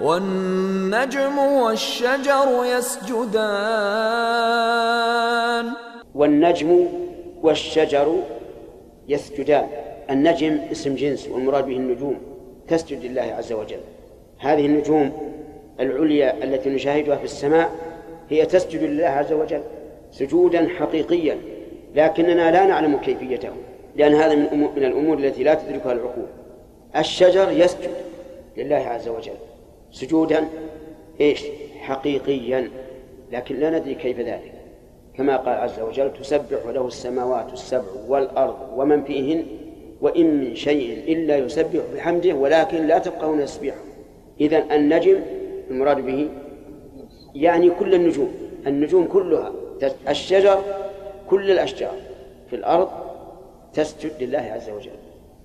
والنجم والشجر يسجدان. والنجم والشجر يسجدان. النجم اسم جنس والمراد به النجوم تسجد لله عز وجل. هذه النجوم العليا التي نشاهدها في السماء هي تسجد لله عز وجل سجودا حقيقيا لكننا لا نعلم كيفيته لأن هذا من الأمور التي لا تدركها العقول. الشجر يسجد لله عز وجل. سجودا إيش؟ حقيقيا. لكن لا ندري كيف ذلك. كما قال عز وجل تسبح له السماوات السبع والأرض ومن فيهن وإن من شيء إلا يسبح بحمده ولكن لا تفقهون تسبيحه. إذا النجم المراد به يعني كل النجوم. النجوم كلها الشجر كل الأشجار في الأرض تسجد لله عز وجل.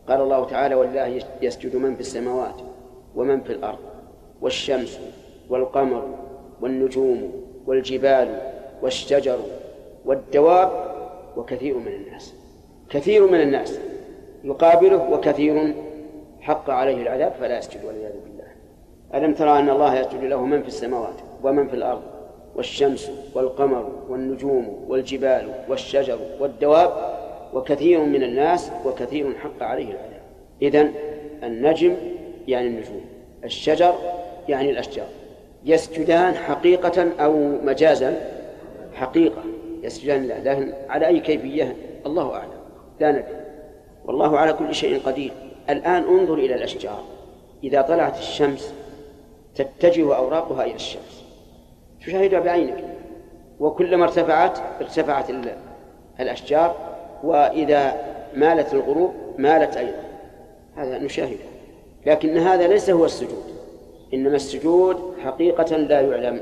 قال الله تعالى ولله يسجد من في السماوات ومن في الأرض. والشمس والقمر والنجوم والجبال والشجر والدواب وكثير من الناس. كثير من الناس يقابله وكثير حق عليه العذاب فلا يسجد والعياذ بالله. ألم ترى أن الله يسجد له من في السماوات ومن في الأرض؟ والشمس والقمر والنجوم والجبال والشجر والدواب وكثير من الناس وكثير حق عليه العذاب. إذن النجم يعني النجوم. الشجر يعني الأشجار. يسجدان حقيقة أو مجازا؟ حقيقة. يسجدان لله لكن على أي كيفية؟ الله أعلم. لا ندري. والله على كل شيء قدير. الآن انظر إلى الأشجار. إذا طلعت الشمس تتجه أوراقها إلى الشمس. تشاهدها بعينك. وكلما ارتفعت ارتفعت الأشجار. وإذا مالت الغروب مالت أيضا. هذا نشاهده. لكن هذا ليس هو السجود. إنما السجود حقيقة لا يعلم.